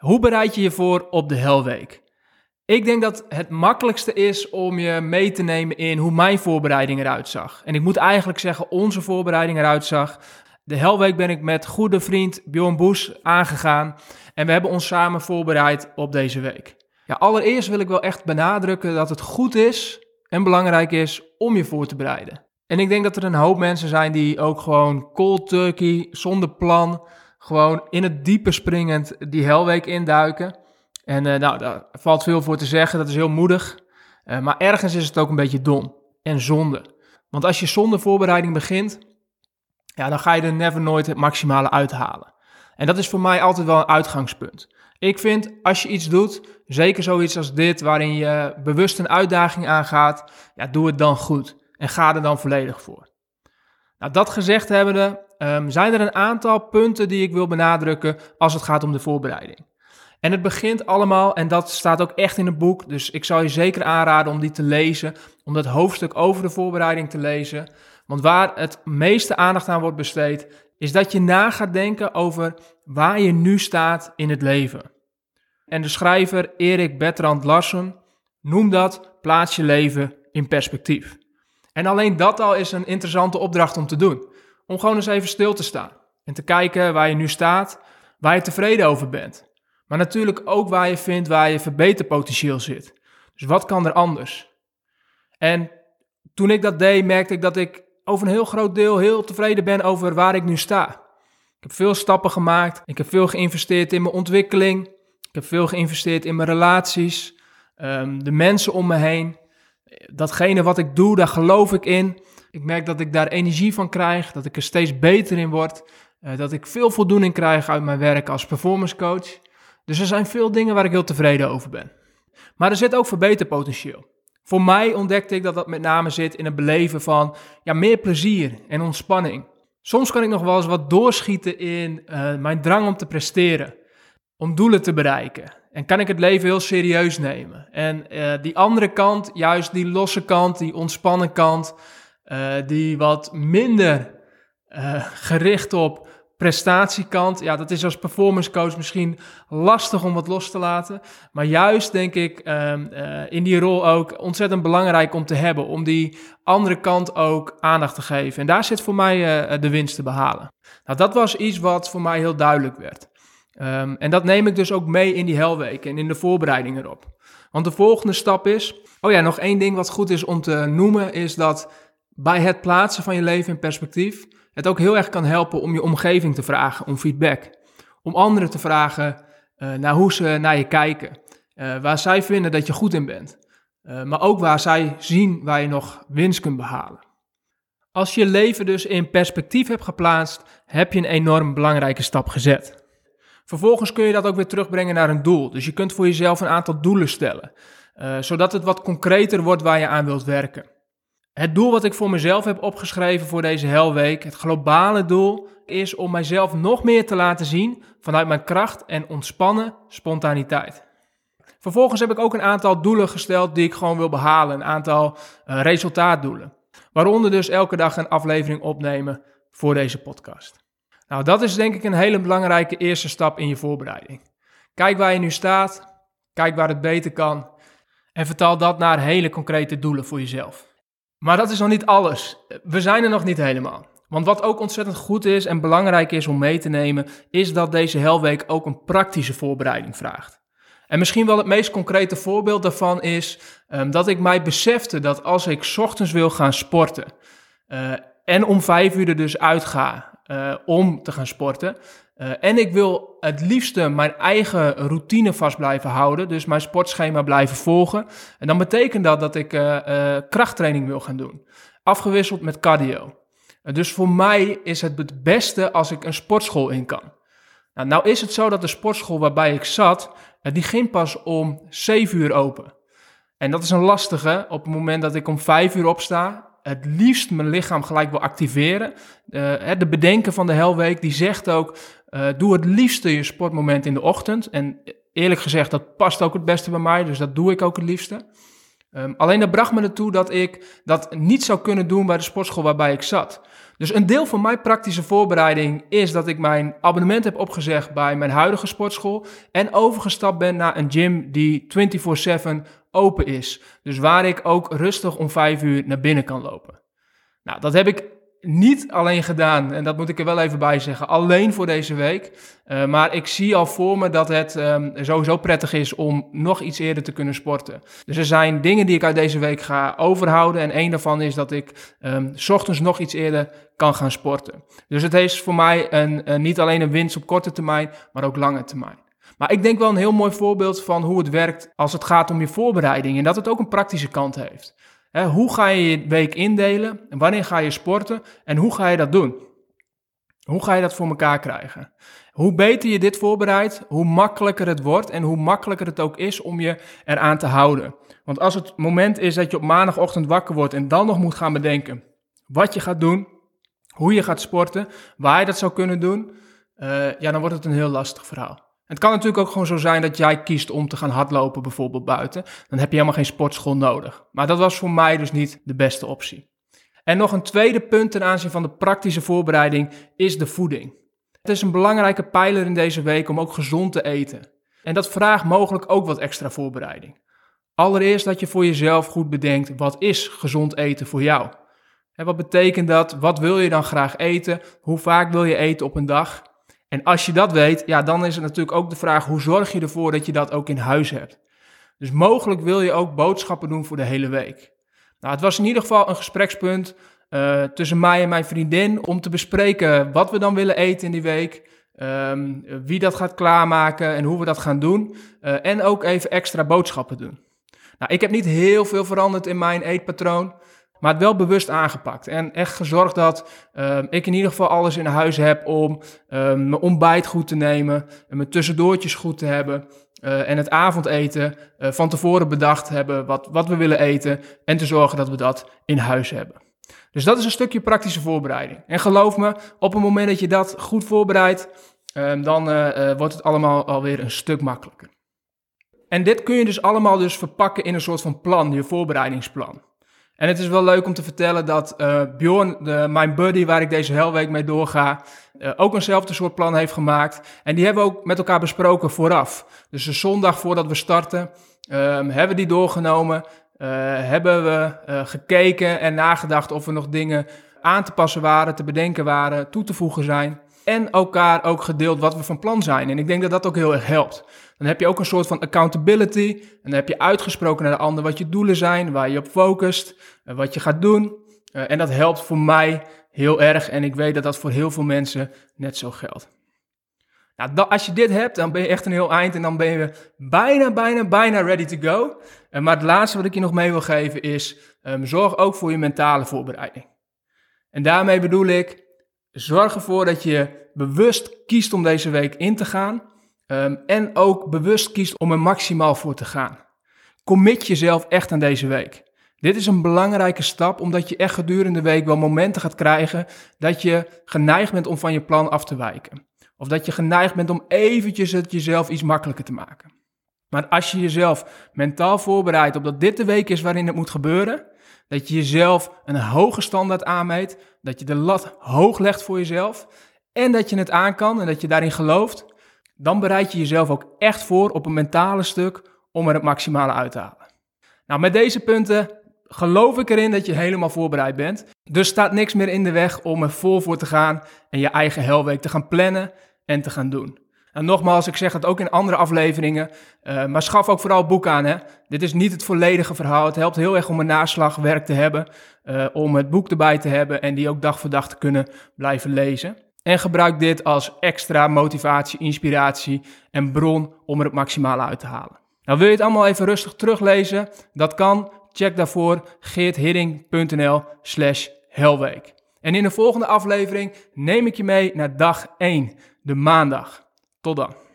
Hoe bereid je je voor op de Helweek? Ik denk dat het makkelijkste is om je mee te nemen in hoe mijn voorbereiding eruit zag. En ik moet eigenlijk zeggen, onze voorbereiding eruit zag. De Helweek ben ik met goede vriend Bjorn Boes aangegaan. En we hebben ons samen voorbereid op deze week. Ja, allereerst wil ik wel echt benadrukken dat het goed is en belangrijk is om je voor te bereiden. En ik denk dat er een hoop mensen zijn die ook gewoon cold turkey, zonder plan, gewoon in het diepe springend die helweek induiken. En uh, nou, daar valt veel voor te zeggen, dat is heel moedig. Uh, maar ergens is het ook een beetje dom en zonde. Want als je zonder voorbereiding begint, ja, dan ga je er never nooit het maximale uithalen. En dat is voor mij altijd wel een uitgangspunt. Ik vind, als je iets doet, zeker zoiets als dit, waarin je bewust een uitdaging aangaat, ja, doe het dan goed en ga er dan volledig voor. Nou, dat gezegd hebbende, um, zijn er een aantal punten die ik wil benadrukken als het gaat om de voorbereiding. En het begint allemaal, en dat staat ook echt in het boek, dus ik zou je zeker aanraden om die te lezen, om dat hoofdstuk over de voorbereiding te lezen. Want waar het meeste aandacht aan wordt besteed, is dat je na gaat denken over waar je nu staat in het leven. En de schrijver Erik Bertrand Larsen noemt dat plaats je leven in perspectief. En alleen dat al is een interessante opdracht om te doen. Om gewoon eens even stil te staan en te kijken waar je nu staat, waar je tevreden over bent. Maar natuurlijk ook waar je vindt waar je verbeterpotentieel zit. Dus wat kan er anders? En toen ik dat deed, merkte ik dat ik over een heel groot deel heel tevreden ben over waar ik nu sta. Ik heb veel stappen gemaakt. Ik heb veel geïnvesteerd in mijn ontwikkeling. Ik heb veel geïnvesteerd in mijn relaties, ehm, de mensen om me heen. Datgene wat ik doe, daar geloof ik in. Ik merk dat ik daar energie van krijg, dat ik er steeds beter in word, uh, dat ik veel voldoening krijg uit mijn werk als performance coach. Dus er zijn veel dingen waar ik heel tevreden over ben. Maar er zit ook verbeterpotentieel. Voor mij ontdekte ik dat dat met name zit in het beleven van ja, meer plezier en ontspanning. Soms kan ik nog wel eens wat doorschieten in uh, mijn drang om te presteren, om doelen te bereiken. En kan ik het leven heel serieus nemen. En uh, die andere kant, juist die losse kant, die ontspannen kant, uh, die wat minder gericht op prestatiekant, ja, dat is als performance coach misschien lastig om wat los te laten. Maar juist denk ik um, uh, in die rol ook ontzettend belangrijk om te hebben. Om die andere kant ook aandacht te geven. En daar zit voor mij de winst te behalen. Nou, dat was iets wat voor mij heel duidelijk werd. Um, en dat neem ik dus ook mee in die helweek en in de voorbereiding erop. Want de volgende stap is. Oh ja, nog één ding wat goed is om te noemen, is dat bij het plaatsen van je leven in perspectief het ook heel erg kan helpen om je omgeving te vragen om feedback. Om anderen te vragen uh, naar hoe ze naar je kijken. Uh, waar zij vinden dat je goed in bent. Uh, maar ook waar zij zien waar je nog winst kunt behalen. Als je leven dus in perspectief hebt geplaatst, heb je een enorm belangrijke stap gezet. Vervolgens kun je dat ook weer terugbrengen naar een doel. Dus je kunt voor jezelf een aantal doelen stellen, zodat het wat concreter wordt waar je aan wilt werken. Het doel wat ik voor mezelf heb opgeschreven voor deze helweek, het globale doel, is om mijzelf nog meer te laten zien vanuit mijn kracht en ontspannen spontaniteit. Vervolgens heb ik ook een aantal doelen gesteld die ik gewoon wil behalen, een aantal uh, resultaatdoelen. Waaronder dus elke dag een aflevering opnemen voor deze podcast. Nou, dat is denk ik een hele belangrijke eerste stap in je voorbereiding. Kijk waar je nu staat, kijk waar het beter kan en vertaal dat naar hele concrete doelen voor jezelf. Maar dat is nog niet alles. We zijn er nog niet helemaal. Want wat ook ontzettend goed is en belangrijk is om mee te nemen, is dat deze helweek ook een praktische voorbereiding vraagt. En misschien wel het meest concrete voorbeeld daarvan is um, dat ik mij besefte dat als ik ochtends wil gaan sporten uh, en om vijf uur er dus uitga uh, om te gaan sporten, uh, en ik wil het liefste mijn eigen routine vast blijven houden, dus mijn sportschema blijven volgen. En dan betekent dat dat ik uh, krachttraining wil gaan doen, afgewisseld met cardio. dus voor mij is het het beste als ik een sportschool in kan. Nou, nou is het zo dat de sportschool waarbij ik zat, die ging pas om 7 uur open. En dat is een lastige op het moment dat ik om 5 uur opsta het liefst mijn lichaam gelijk wil activeren. Uh, de bedenken van de Helweek die zegt ook, uh, doe het liefste je sportmoment in de ochtend. En eerlijk gezegd, dat past ook het beste bij mij, dus dat doe ik ook het liefste. Ehm, alleen dat bracht me ertoe dat ik dat niet zou kunnen doen bij de sportschool waarbij ik zat. Dus een deel van mijn praktische voorbereiding is dat ik mijn abonnement heb opgezegd bij mijn huidige sportschool en overgestapt ben naar een gym die 24/7 open is. Dus waar ik ook rustig om 5 uur naar binnen kan lopen. Nou, dat heb ik niet alleen gedaan, en dat moet ik er wel even bij zeggen, alleen voor deze week. Uh, maar ik zie al voor me dat het um, sowieso prettig is om nog iets eerder te kunnen sporten. Dus er zijn dingen die ik uit deze week ga overhouden. En één daarvan is dat ik um, s ochtends nog iets eerder kan gaan sporten. Dus het is voor mij een, niet alleen een winst op korte termijn, maar ook lange termijn. Maar ik denk wel een heel mooi voorbeeld van hoe het werkt als het gaat om je voorbereiding. En dat het ook een praktische kant heeft hoe ga je je week indelen? En wanneer ga je sporten? En hoe ga je dat doen? Hoe ga je dat voor elkaar krijgen? Hoe beter je dit voorbereidt, hoe makkelijker het wordt en hoe makkelijker het ook is om je eraan te houden. Want als het moment is dat je op maandagochtend wakker wordt en dan nog moet gaan bedenken wat je gaat doen, hoe je gaat sporten, waar je dat zou kunnen doen, uh, ja, dan wordt het een heel lastig verhaal. Het kan natuurlijk ook gewoon zo zijn dat jij kiest om te gaan hardlopen, bijvoorbeeld buiten. Dan heb je helemaal geen sportschool nodig. Maar dat was voor mij dus niet de beste optie. En nog een tweede punt ten aanzien van de praktische voorbereiding is de voeding. Het is een belangrijke pijler in deze week om ook gezond te eten. En dat vraagt mogelijk ook wat extra voorbereiding. Allereerst dat je voor jezelf goed bedenkt, wat is gezond eten voor jou? En wat betekent dat? Wat wil je dan graag eten? Hoe vaak wil je eten op een dag? En als je dat weet, ja, dan is het natuurlijk ook de vraag: hoe zorg je ervoor dat je dat ook in huis hebt? Dus mogelijk wil je ook boodschappen doen voor de hele week. Nou, het was in ieder geval een gesprekspunt uh, tussen mij en mijn vriendin om te bespreken wat we dan willen eten in die week. Um, wie dat gaat klaarmaken en hoe we dat gaan doen. Uh, en ook even extra boodschappen doen. Nou, ik heb niet heel veel veranderd in mijn eetpatroon. Maar het wel bewust aangepakt. En echt gezorgd dat uh, ik in ieder geval alles in huis heb om uh, mijn ontbijt goed te nemen. En mijn tussendoortjes goed te hebben. Uh, en het avondeten uh, van tevoren bedacht hebben wat, wat we willen eten. En te zorgen dat we dat in huis hebben. Dus dat is een stukje praktische voorbereiding. En geloof me, op het moment dat je dat goed voorbereidt, uh, dan wordt het allemaal alweer een stuk makkelijker. En dit kun je dus allemaal dus verpakken in een soort van plan, je voorbereidingsplan. En het is wel leuk om te vertellen dat uh, Bjorn, de, mijn buddy waar ik deze helweek mee doorga, uh, ook eenzelfde soort plan heeft gemaakt. En die hebben we ook met elkaar besproken vooraf. Dus de zondag voordat we starten, um, hebben we die doorgenomen. Uh, hebben we gekeken en nagedacht of er nog dingen aan te passen waren, te bedenken waren, toe te voegen zijn. En elkaar ook gedeeld wat we van plan zijn. En ik denk dat dat ook heel erg helpt. Dan heb je ook een soort van accountability. En dan heb je uitgesproken naar de ander wat je doelen zijn, waar je op focust, en wat je gaat doen. Uh, en dat helpt voor mij heel erg. En ik weet dat dat voor heel veel mensen net zo geldt. Nou, als je dit hebt, dan ben je echt een heel eind en dan ben je bijna, bijna, bijna ready to go. Uh, maar het laatste wat ik je nog mee wil geven is, um, zorg ook voor je mentale voorbereiding. En daarmee bedoel ik, zorg ervoor dat je bewust kiest om deze week in te gaan. Um, en ook bewust kiest om er maximaal voor te gaan. Commit jezelf echt aan deze week. Dit is een belangrijke stap, omdat je echt gedurende de week wel momenten gaat krijgen dat je geneigd bent om van je plan af te wijken. Of dat je geneigd bent om eventjes het jezelf iets makkelijker te maken. Maar als je jezelf mentaal voorbereidt op dat dit de week is waarin het moet gebeuren, dat je jezelf een hoge standaard aanmeet, dat je de lat hoog legt voor jezelf en dat je het aan kan en dat je daarin gelooft, dan bereid je jezelf ook echt voor op een mentale stuk om er het maximale uit te halen. Nou, met deze punten geloof ik erin dat je helemaal voorbereid bent. Dus staat niks meer in de weg om er vol voor te gaan en je eigen helweek te gaan plannen en te gaan doen. En nogmaals, ik zeg het ook in andere afleveringen, uh, maar schaf ook vooral boek aan. Hè? Dit is niet het volledige verhaal. Het helpt heel erg om een naslagwerk te hebben, uh, om het boek erbij te hebben en die ook dag voor dag te kunnen blijven lezen. En gebruik dit als extra motivatie, inspiratie en bron om er het maximale uit te halen. Nou, wil je het allemaal even rustig teruglezen? Dat kan. Check daarvoor geerthidding.nl slash helweek. En in de volgende aflevering neem ik je mee naar dag 1, de maandag. Tot dan.